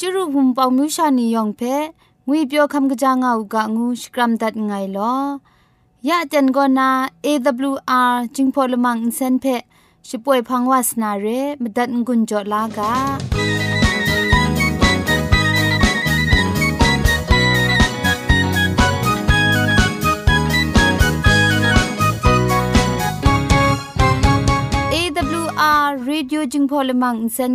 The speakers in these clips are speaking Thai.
จุรุภุมปองมิวชานียองเพงวยเปียวคำกะจางเอากะงูสกรัมดัดไงลอยะจันกอนา AWR จิงพอลมังอินเซนเพช่วยพังวาสนาเรมดัดงุนจอลากา AWR Radio จึงพอลมังอินเซน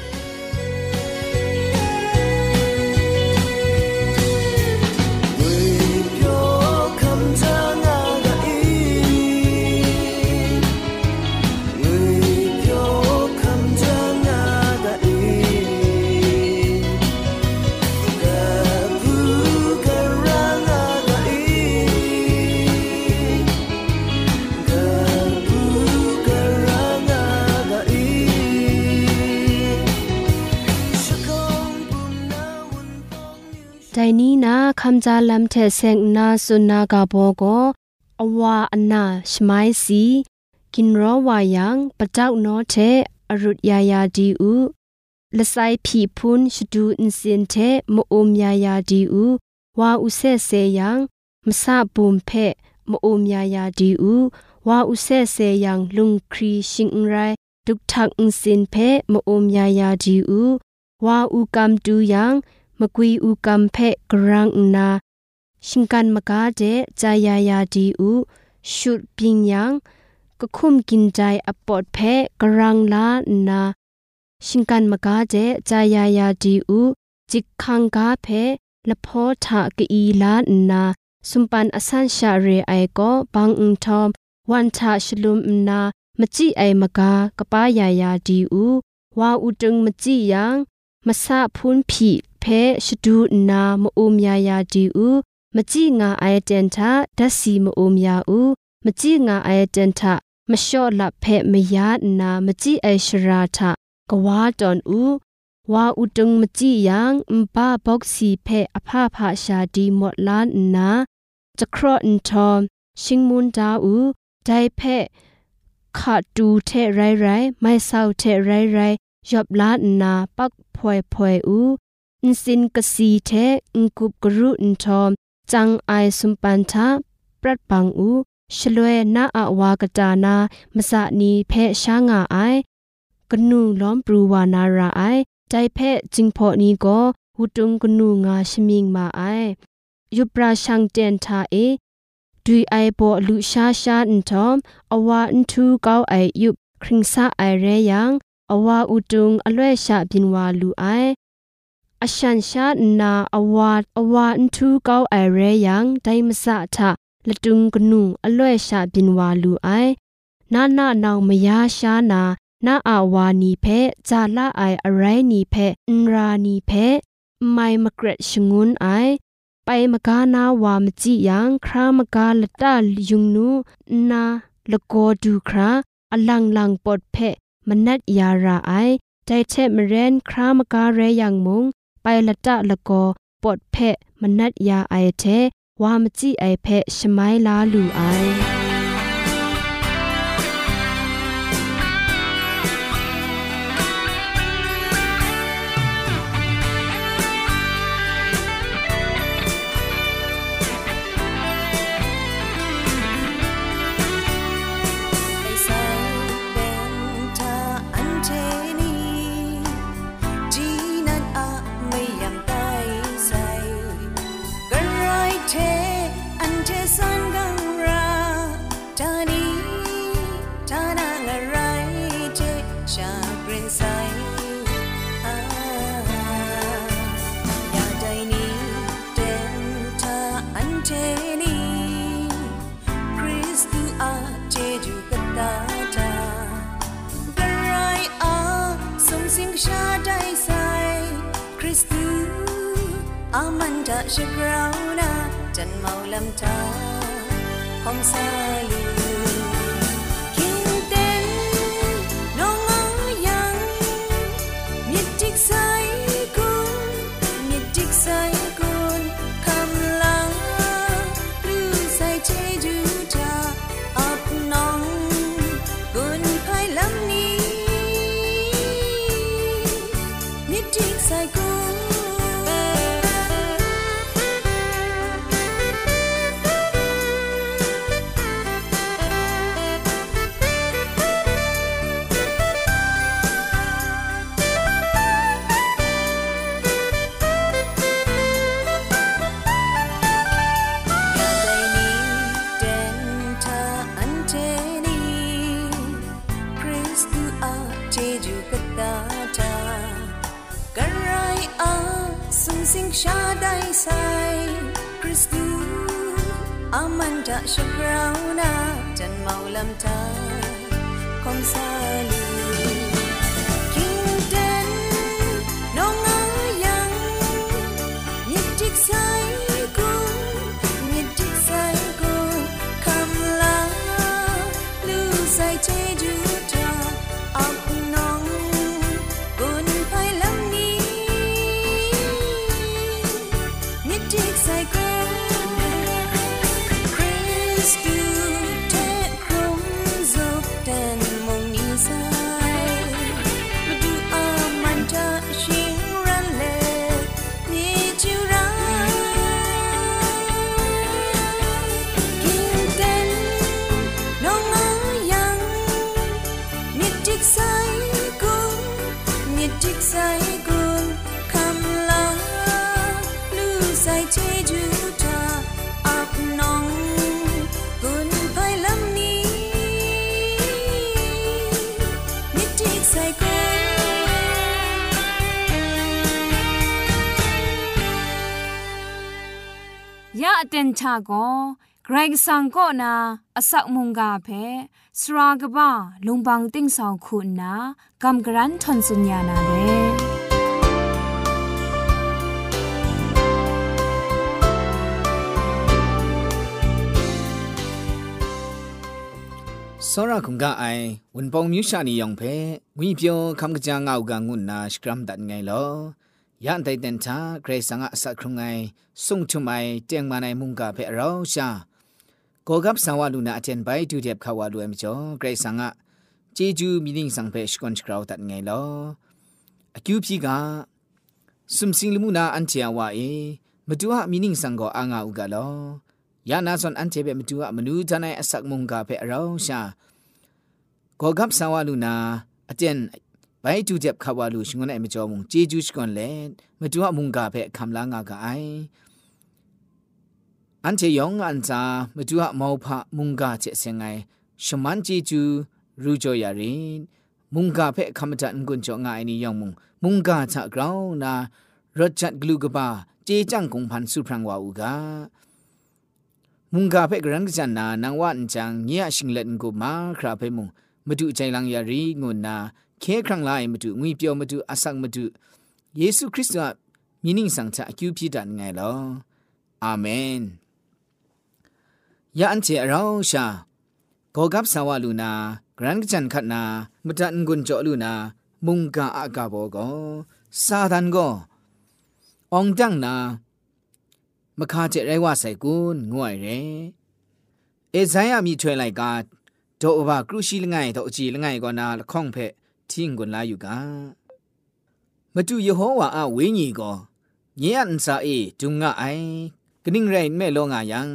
จาลำเทเซงนาสุนากาโบโกอวาอนาชไมสีกินรอวายังปะเจ้าโนเทอรุตยายาดีอูละไซผีพุนชดูอินสินเทมโอมยายาดีอูวาอุเซเซยังมสะบุมเพมโอมยายาดีอูวาอุเซเซยังลุงครีชิงไรดุกทักอินสินเพมโอมยายาดีอูวาอุกัมตูยัง มกุยอูกัมเพกรังนาชิงกันมกาเจจายายาดีอูชุดปิงยังก็คุมกินใจอปอดเพกรังลานาชิงกันมกาเจจายายาดีอูจิกขังกาเพละพอทะกีลานาสุมปันอสันชาเรไอก็บังอุงทอมวันทะชลุมนามจิไอมกากะปายายาดีอูวาอุตึงมจิยังมะสะพุนผี เพชดูนามอุมยายาดีอูมจิงาไอเดนทาดัสซีมอุมยาอูมจิงาไอเดนทามชอละเพมยานามจิไอชราทากวาดอนอูวาอุตุงมจิยังมบาบ็อกซีเพอภาภาชาดีหมดล้านนาจะครอนทอมชิงมุนดาอูไดเพขาดดูเทไรไรไม่เศร้าเทไรไรยอบล้านนาปักพวยพวยอูอิ นสินกสีเทอิงกุบกรุอินทอมจังไอสุมปันทาปรัดปังอูชลวยนาอาวากตานามสะนีเพชางาไอกนูล้อมปรูวานาราไอใจเพจิงพอนีก็หุตุงกนูงาชมิงมาไอยุปราชังเตนทาเอดุยไอโบลุชาชาอินทอมอวาอินทูเกาไอยุบคริงซาไอเรยังอวาอุตุงอลวยชาบินวาลูไอ อาชันชาณนาอวัดอวาอันทูเก้าไอเรยังไดมสะทะละตุงกนูอล่วยชาบินวาลูไอนานานาอมยาชานานาอาวานีเพจาละไออะไรนีเพอินรานีเพไมมกรดชงุนไอไปมกานาวามจิยังครามกาละตาลยุงนูนาละโกดูคราอลังลังปดเพมนัดยาราไอใจเทมเรนครามกาเรยังมง ไปละตะละกอปอดเพะมนัดยาไอเทวามจิไอเพะชไมลาลูไอ làm trao. Không xa ชาโกเกรกสังก็นาอสักมุงกาเพสรากบ้าลุงบังติ้งสองคุณนากำกรันทนสุญญานาเร စောရခုံကအိုင်ဝန်ပောင်မြူရှာနီယောင်ဖဲဝီပြောခမ်ကကြာငောက်ကငုနာစကရမ်ဒတ်ငိုင်လော ยันไดเดนชาเกรซังอาสักครุงไงส่งชุมไอเจียงมาในมุงกาเพเราชาโกกับสังวาลูนาเจนไปดูเดียบขาวาลูเอ็มจอเกรซังอาจีจูมีนิ่งสังเพชกอนสกราวตัดไงลออคิวพีกาสุมสิงลมูนาอันเจียวาเอมดูฮะมีนิ่งสังกออางาอุกาลอยานาซอนอันเจเบมดูฮะมนูจานายอสักมุงกาเพเราชาโกกับสังวาลูนาอเจน ไปจูเจ็บขาวาลูชงนไอมจอมุงเจจูชก่อนแลมาจูมุงกาเพคำลางากาไออันเชยองอันจามาจูมอพะมุงกาเจเซงไงชมันเจจูรูจอยารีมุงกาเพคำจันกุนจองไงนี่ยองมุงมุงกาจะกราวนารถจัดกลูกบาเจจังคงพันสุพรังวาอูกามุงกาเพกรังจันนานางวันจังเงียชิงเล่นกูมาคราเพมุงมาดูใจลังยารีงุนนา ခဲခရံလာမတူငွေပြောမတူအဆောက်မတူယေရှုခရစ်တော်မြင်းင်းဆောင်ချအကျူပြတာငိုင်လောအာမင်ယန်ချေရောင်းရှာဂေါကပ်ဆာဝလူနာဂရန်ကချန်ခတ်နာမတန်ကွန်ကြောလူနာမုန်ကာအကဘောကောစာဒန်ကောအောင်တန်းနာမခါကျရဲဝဆိုင်ကွန်းငွိုင်ရဲအေဇိုင်းအမိထွဲလိုက်ကဒေါ်ဘကရုရှိလငိုင်တော့အကြည်လငိုင်ကောနာလခေါန့်ဖက် ทิ้งกุนลาอยู่กามาดูเยโฮวาอาวิญีก็เยียนซาเอจุงงะไอกนิ่งไรแม่ลงายัง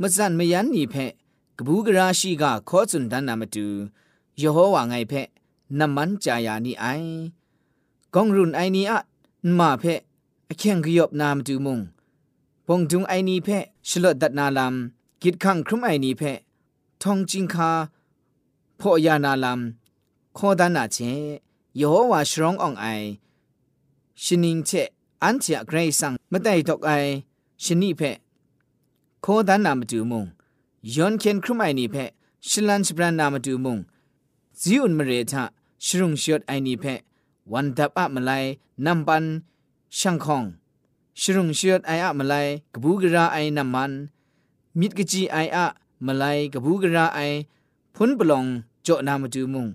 มาสันไม่ยันนี่เพะกบูกราชีกาขอสุนทานามาดูเยโฮวาไงเพะน้ำมันจายานี่ไอกองรุนไอนี้อะมาเพะแข่งกยบนามดูมุงปงจุงไอนี่เพะฉลดดัดนาลำมกิดขังครุมไอนี่เพะทองจิงคาพ่อยานาลำาเชยโฮวาชรองอองไอชินิงเชอันเชเกรซังมะไดตอกไอชนิเพโคดันนามาดูมุงยอนเคนครุไมนี่เพชิลันชบรานนามาดูมุงซิอุนมเรทะชรุงชดไอนี่เพวันดับอะมาไลนัมปันช่างคองชรุงชดไออะมาไลกบูกราไอนัมมันมิดกจีไออะมาไลกบูกราไอพุนปลองโจนามาดูมุง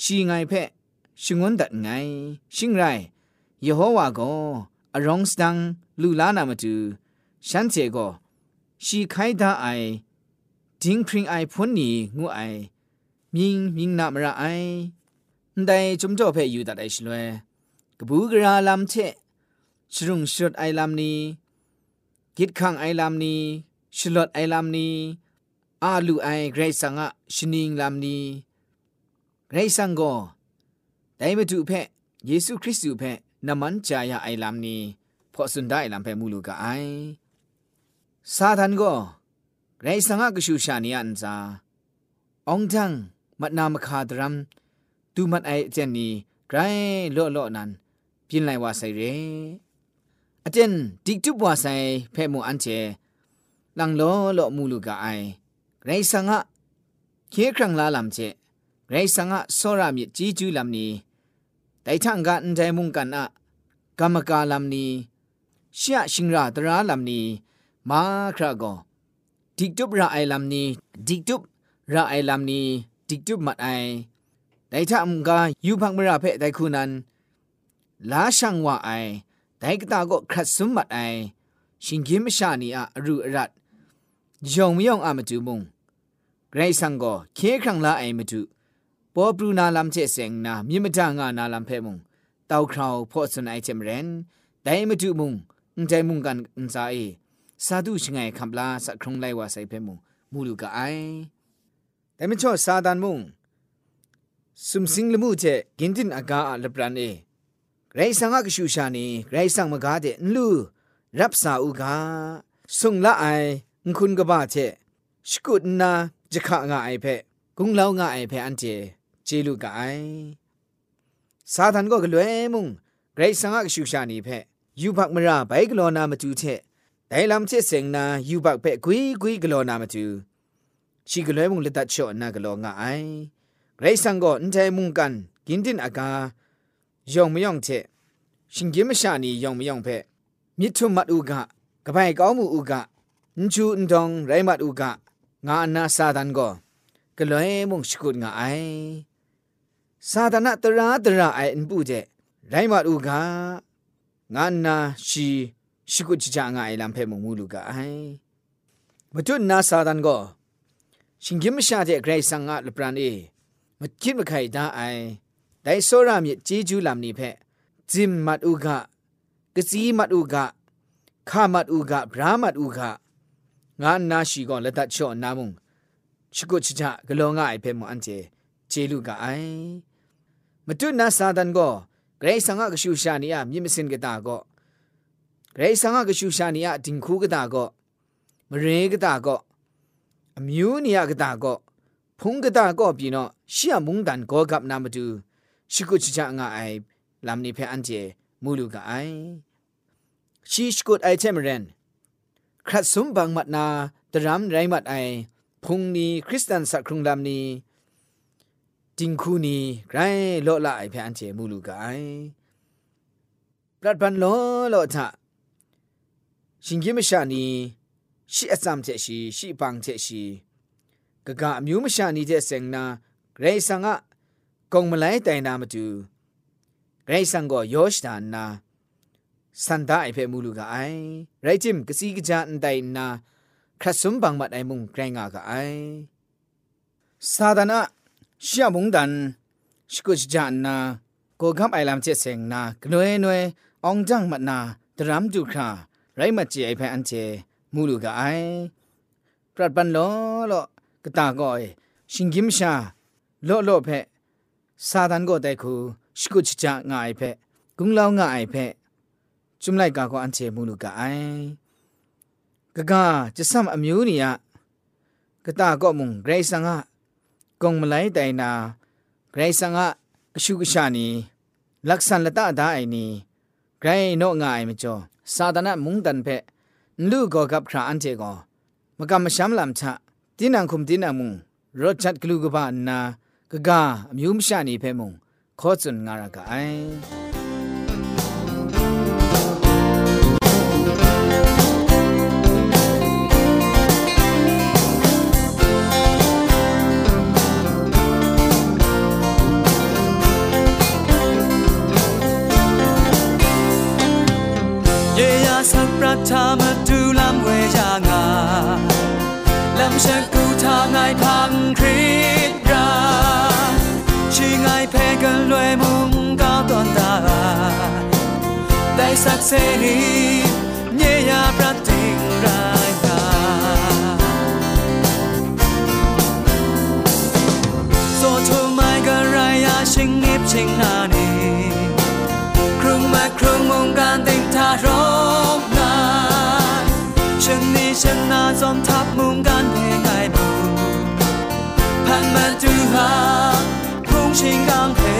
ชีไงเพชิงวนดัดไง ชิงไรยโฮวาโกอรองสตังลูลานามาดูฉันเจโกชีไคดาไอดิงพริงไอพุนนีงูไอมิงมิงนามระไอได้จุมจ่อเพอยู่ตัดไอชลวยกบูกราลำเชชรุงชดไอลำนี้กิดขังไอลำนี้ชลดไอลำนี้อาลูไอเกรซังะชนิงลำนี้ ไรสังก็ได้มาดูเพะเยซูคริสต์อยู่เพะน้ำมันจายาไอลามนี้พราะสุดได้ลำเพมูลูกไอซาทันก็ไรสังกชูชานีอันซาองทังมัดนามคาดรัมตูมัดไอเจนนี้ไรโลโลนั้นพินไลว่าใส่เรอาจาร์ดิจุบว่าใส่เพมูอันเจลังโลโลมูลูกไอไรสังะเคครั้งลาลำเจ ไรสังะโซรามิจีจูลำนี้แต่ทั้งกันใจมุ่งกันอะกรรมกาลำนี้เสียชิงราตราลำนี้มาครากอดิกจุบระไอลำนี้ดิกจุบระไอลำนี้ดิกจุบมัดไอแต่ถ้ามึงกายูพังมราเพแต่คูนั้นลาช่างว่าไอแต่ก็ตาก็ครัดสมบัดไอชิงกิมชานีอะรูรัดยองมยองอามาจูมุงไรสังก์เคครังลาไอมาจู เสงนามิมจางานาลำเพมุงเต้าคราวพอสนไอเจมเรนแต่มาดูมุงใจมุงกันอุนซาเอစာဒုชงไงคำลาสักครงไลว่าใส่เพมุงมูลูกไอแต่ไม่ชอบซาดานมุงสุมสิงลมูเจกินดินอากาลบรันเอไรสังกชูชานีไรสังมกาเดนลูรับสาอุกาสุงละไอคุณกบ้าเจสกุดนาจะขะงาไอเพกุงเล่างาไอเพอันเจ เจลูกไอซาดันก็กลวยมุงไรสังกชูชานีเพยูพักมราไปกลอนามาจูเจไดลำเชเสงนายูบักเปกุยกุยกลอนามาจูชีกลอยมุงเลตัดชอนากลองาไอไรสังก็อันใจมุงกันกินดินอากายองไม่ยองเชชิงกิมชานียองไม่ยองเพมิทุมัดอุกะกบายก้ามูอุกะนจูนดองไรมัดอุกะงานาซาดันก็กลอยมุงสกุดงาไอซาดานะต စာဒနာတရာတရာအိုင်အန်ပူကျဲရိုင်းမတူကငါနာရှီရှိကုချီချာငါအိုင်လမ်ဖဲမမူလူကအိုင်မတွနာစာဒန်ကိုရှင်ဂိမရှာတဲ့ဂရိတ်ဆန်ငါလပရန်အေမချစ်မခိုင်တာအိုင်ဒိုင်စောရမြစ်ဂျေဂျူးလာမနေဖက်ဂျင်မတ်ဥကကစီမတ်ဥကခမတ်ဥကဗြဟမတ်ဥကငါနာရှိကောလက်တချော့နာမုံချစ်ကုချီချာဂလောငါအိုင်ဖဲမအန်ကျဲဂျေလူကအိုင် မတုနာစာဒန်ကိုဂရိဆန်ငါကရှူရှာနီယာမြင့်မစင်ကတာကိုဂရိဆန်ငါကရှူရှာနီယာဒင်ခုကတာကိုမရေကတာကိုအမျိုးနီယာကတာကိုဖုန်ကတာကိုပြီနော်ရှီယမုန်ဒန်ကိုကပ်နာမတူရှီကုချီချာငါအိုင်လမ်နီဖဲအန်ကျေမူလူကအိုင်ရှီရှ်ကုတ်အိုင်ချေမရန်ခရတ်ဆုံဘန်မတ်နာဒရမ်ရိုင်းမတ်အိုင်ဖုန်နီခရစ်စတန်စခရုံလမ်နီ တင်ခုနီဂရိုင်းလော့လာအိုင်ဖေအန်ကျေမူလူကအိုင်ပရတ်ပန်လောလောထရှင်ကြီးမရှာနီရှိအစမ်ချက်ရှိရှိပန်းချက်ရှိဂဂအမျိုးမရှာနီတဲ့စင်နာဂရေဆန်ကကုံမလိုက်တိုင်နာမတူဂရေဆန်ကိုယောရှတာနာစန်ဒိုင်ဖေမူလူကအိုင်ရိုက်ဂျင်ကစီကကြန်တိုင်နာခရဆုမ်ဘန်မတ်အိုင်မုန်ဂရိုင်းငါကအိုင်စာဒနာ ရှာမုန်ဒန်ရှကုချဂျန်နာကိုကမ်အိုင်လမ်ချက်စင်နာဂနွေနွေအောင်ဂျန်မတ်နာဒရမ်ဒုခါไรมาเจไอแพอันเจมูลูกไอปรัดบันโลโลกตาก็ไอชิงกิมชาโลโลเพซาดันก็ได้คูสกุชจางายเพกุงลาวงายเพจุมไลกาก็อันเจมูลูกไอกะกาจะซ้ำอမျိုးนี่อะกตาก็มุงเกรซังอะ ကုံမလိုက်တိုင်နာဂရိဆန်ကအရှုကရှာနီလက်ဆန်လတအဒိုင်နီဂရိနော့ငါအိမ်မကျော်စာဒနာမုန်တန်ဖက်လူကောကပ်ခရာအန်တေကောမကမရှမ်းလမ်ချတင်းနံခုမ်တင်းနံမုန်ရော့ချတ်ဂလူကဘာနာဂဂအမျိုးမရှာနေဖဲမုန်ခောစွန်ငါရကအိုင် มุงขอจุนงารากไอทามาดูลำเวจางาลำเชกูทางไงพังคริตราชีไงเพกันลวยมุงก้าวตอนต พันมาดูห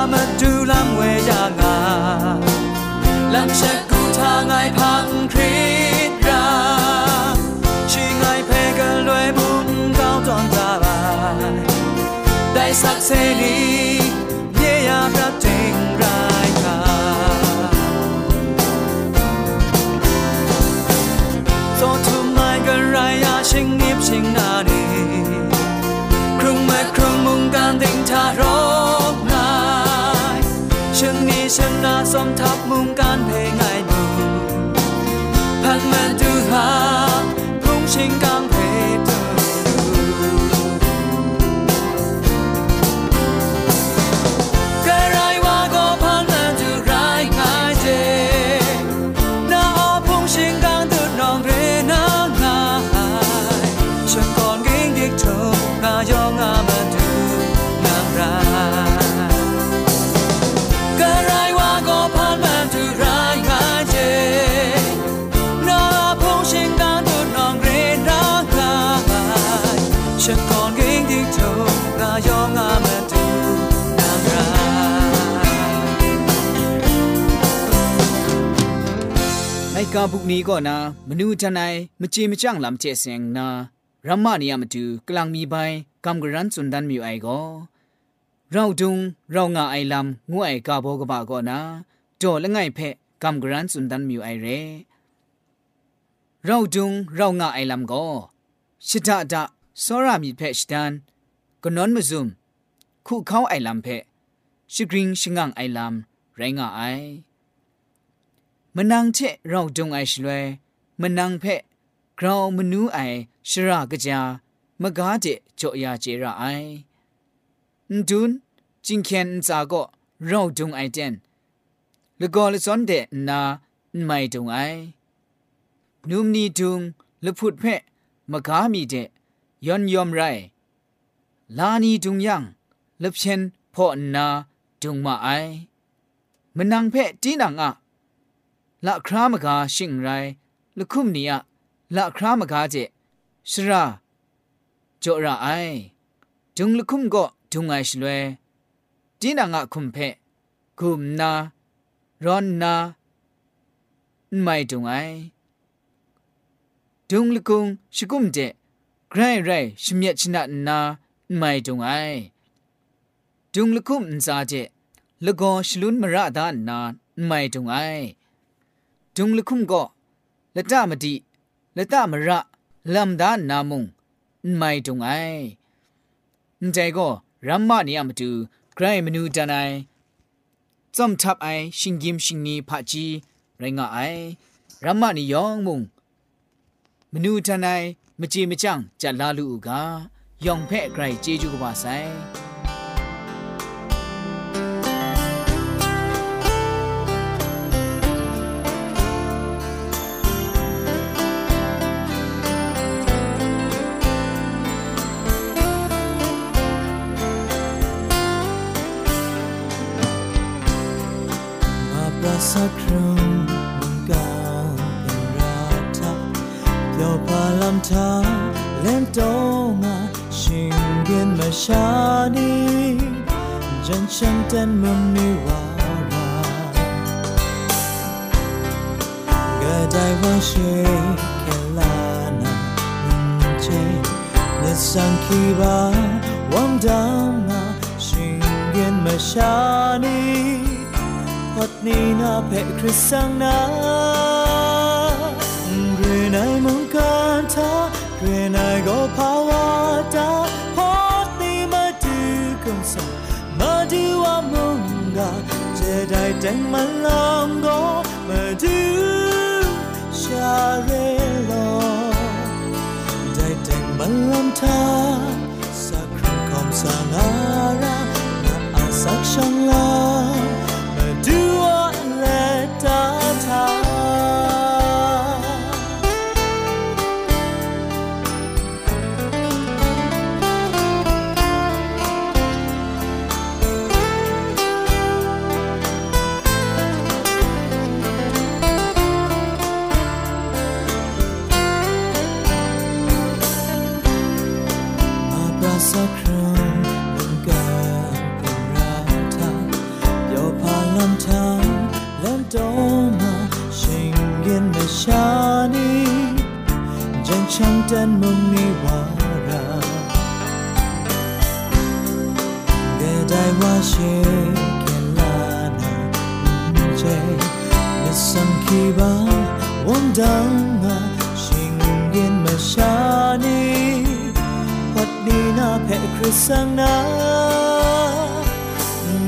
ามาดูลำเวยางาลำเชกูทางไงพังคริตราชีไงเพกันลวยมุมก้าวตอนตาบายได้สักเสนีเยียยาประจิงรายกาโซทุมไม่กันไรยาชิงนิบชิงนา ฉันนี้ฉันนาสมทับมุ กาบุกนี้ก็นะมนูทนายมจีมจังลำเจเซงนะรัมมานียมาดูกลางมีใบกำกรันสุนดันมีไอก็เราดุงเรางาไอลำงูไอกาโบกบาก็นะโจละไงเพะกำกรันสุนดันมีไอเรเราดุงเรางาไอลำก็ชิดาดาโซรามีเพะชดันก็นอนมาซุมคู่เขาไอลำเพะชิกริงชิงังไอลำไรงาไอ มันนังเชเราจงไอช่วยมันนังเพะกราวมนูไอชรากะจามกาเจจอยาเจระไอดุนจิงเคนจาก็เราจงไอเจนแล้วก็เลยสอนเดนาไม่จงไอนุมนีจุงละพุดเพะมกามีเจยอนยอมไรลานีจุงยังละเชนพ่อนาจุงมาไอมันนังเพะจีนังอะ ละครามกาชิงไรละคุมนีอะละครามกาเจสระจระไอดุงละคุมก็ดุงไอชลเวจีนังอะคุมเพะคุมนารอนนาไม่ดุงไอดุงละกุงชิกุมเจไกรไรชิมยชนะนาไม่จงไอจุงลคุมซาเจลกอชลุนมระดานนาไม่จงไอ จุงลคุมก็และตามดีละตามระลำดานนามุงไม่ตรงไอใจก็รัมมานี่อมตูใครมนูจานไอจอมทับไอชิงกิมชิงนีพะจีไรงาไอรัมมานี่ยองมุงมนูจานายมจีมจังจะลาลูกายองแพะไกรเจจูกบาไซ สักครั้งมันกาเป็นราทับเดี๋ยวพาลำทางเล่นโตมาชิงเกียนมาชานีจันฉันเต้นมุมนิวาราก็ได้ว่าเชแค่ลานาเจนิสังคีบาวังดามาชิงเกียนมาชานี นี่นาเพคริสสังนาเรนายมงการทาเรนายก็ภาวาตาพอดนี่มาดูกันสักมาดูว่ามงกาจะได้แต่งมันลองก็มาดูชาเรโลได้แต่งมันลำทาสักครั้งความสางา misam ki ba won danga shingen me shani พัดดีนาเพะคริสังนา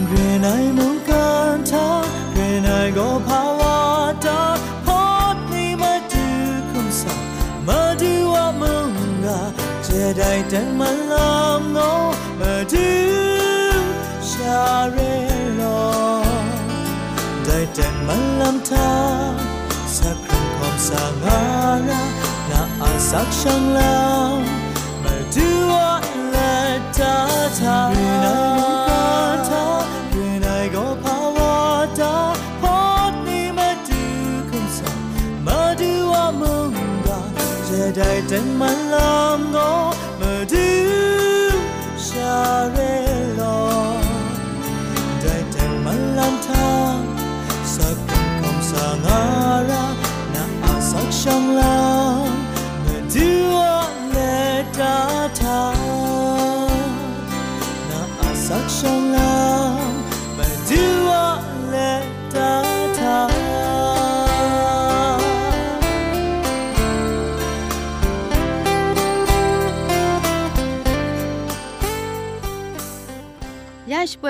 เรนายมุงกันทาเรนายก็ภาวะตาพัดนี้มาดู ได้แต่มันลำทาสักครั้งความสาหาระน่าอาสักช่างลาวมาดูว่าและตาทาคือนายก็ทาคือนายก็ภาวะตาพอดนี้มาดูคำสั่งมาดูว่ามึงได้จะได้แต่มัน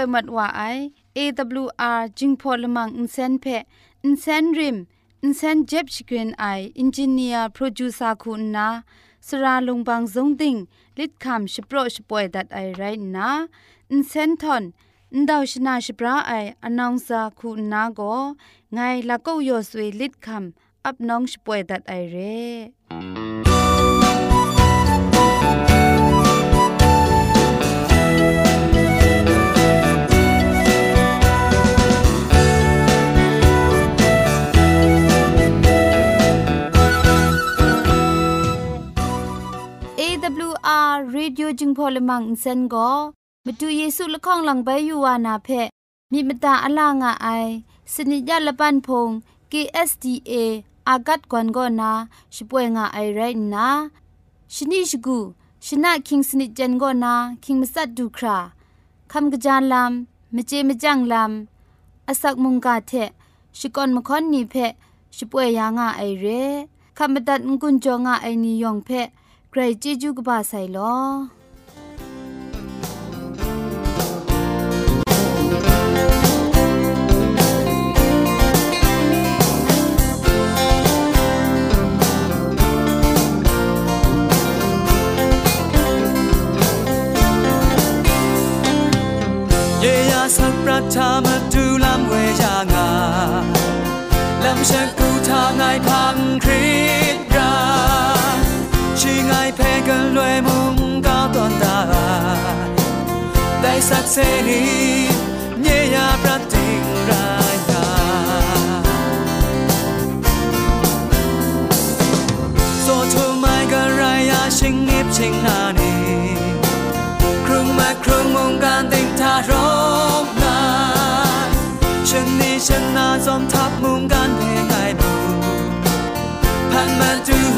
วยมัดว่าไอ AWR จิงพอลมังอินเซนเพอินเซนริมอินเซนเจ็บชกรีนไออินจิเนียร์โปรดิวซาคุณนาสราลงบางสงติงลิดคำชโปรชป่วยดัดไอไรนะอินเซนทอนอินดาวชนาชปราไออนองซาคุณนาโกไงละก็ยอสวยลิดคำอับน้องชป่วยดัดไอเร่ ลมังอินเซนก็มาดูเยซูละข้องหลังใบยูวานาเพมีมตาอลางอไอสนิยาละปันพง KSDA อากัดกวนก็นาช่วยงาไอไรนะชนิชกูชนะคิงสนิจันก็นาคิงมัสัดดูคราคำกะจานลำมเจมจังลำอาศักมุงกาเทชิกอนมคอนนีเพช่วยยางาไอเรคำบัดงกุนจงาไอนิยองเพใครจีจูกบาไซลอ 他们突然回家啊，两下孤他爱งคริสราชื่อไงเพกันรวยมุงก้าวตอนตาได้สักเซนี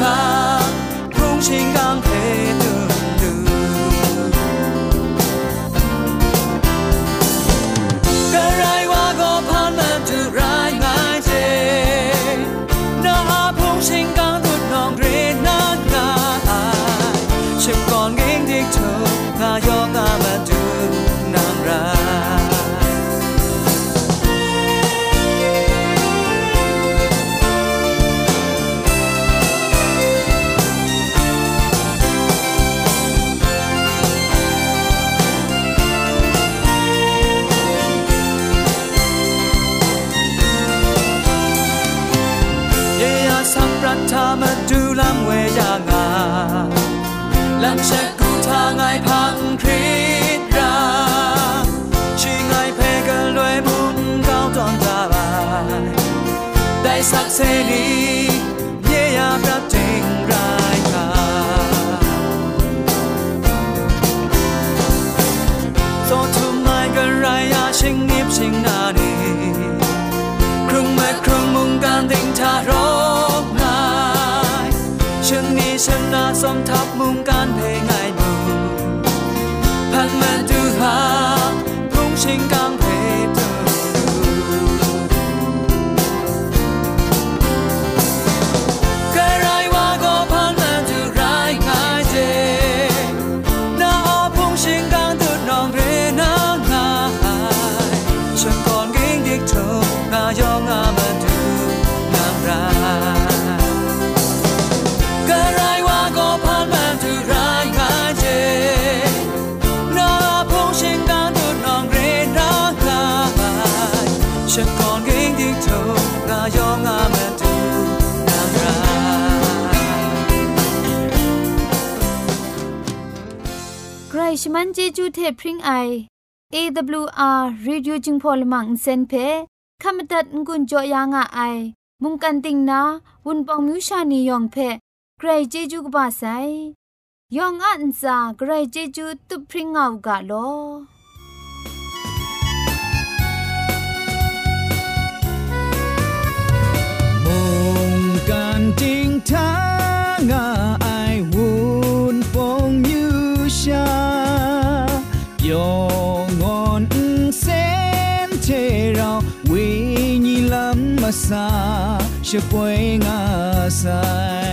my สักเสรีเยียบระบเจงรายกาโซทุมายกันรายาชิงนิบชิงนาดีครุงเม็ครุงมุงการดิ่งทารกนายชิงนี้ชนะสมทับมุงการ 멈춰건 갱딩토 나 영암에 두 남라 그라이시만 제주테 프링 아이 AWR Radio Jingpolamang Senpe Kamatat Ngun Joyanga ai Mungkan Ting na Wunpong Mushani Yongpe Grey Jeju ba sai Yong An za Grey Jeju tu pringaw ga lo စာရှပွင့်ငါဆိုင်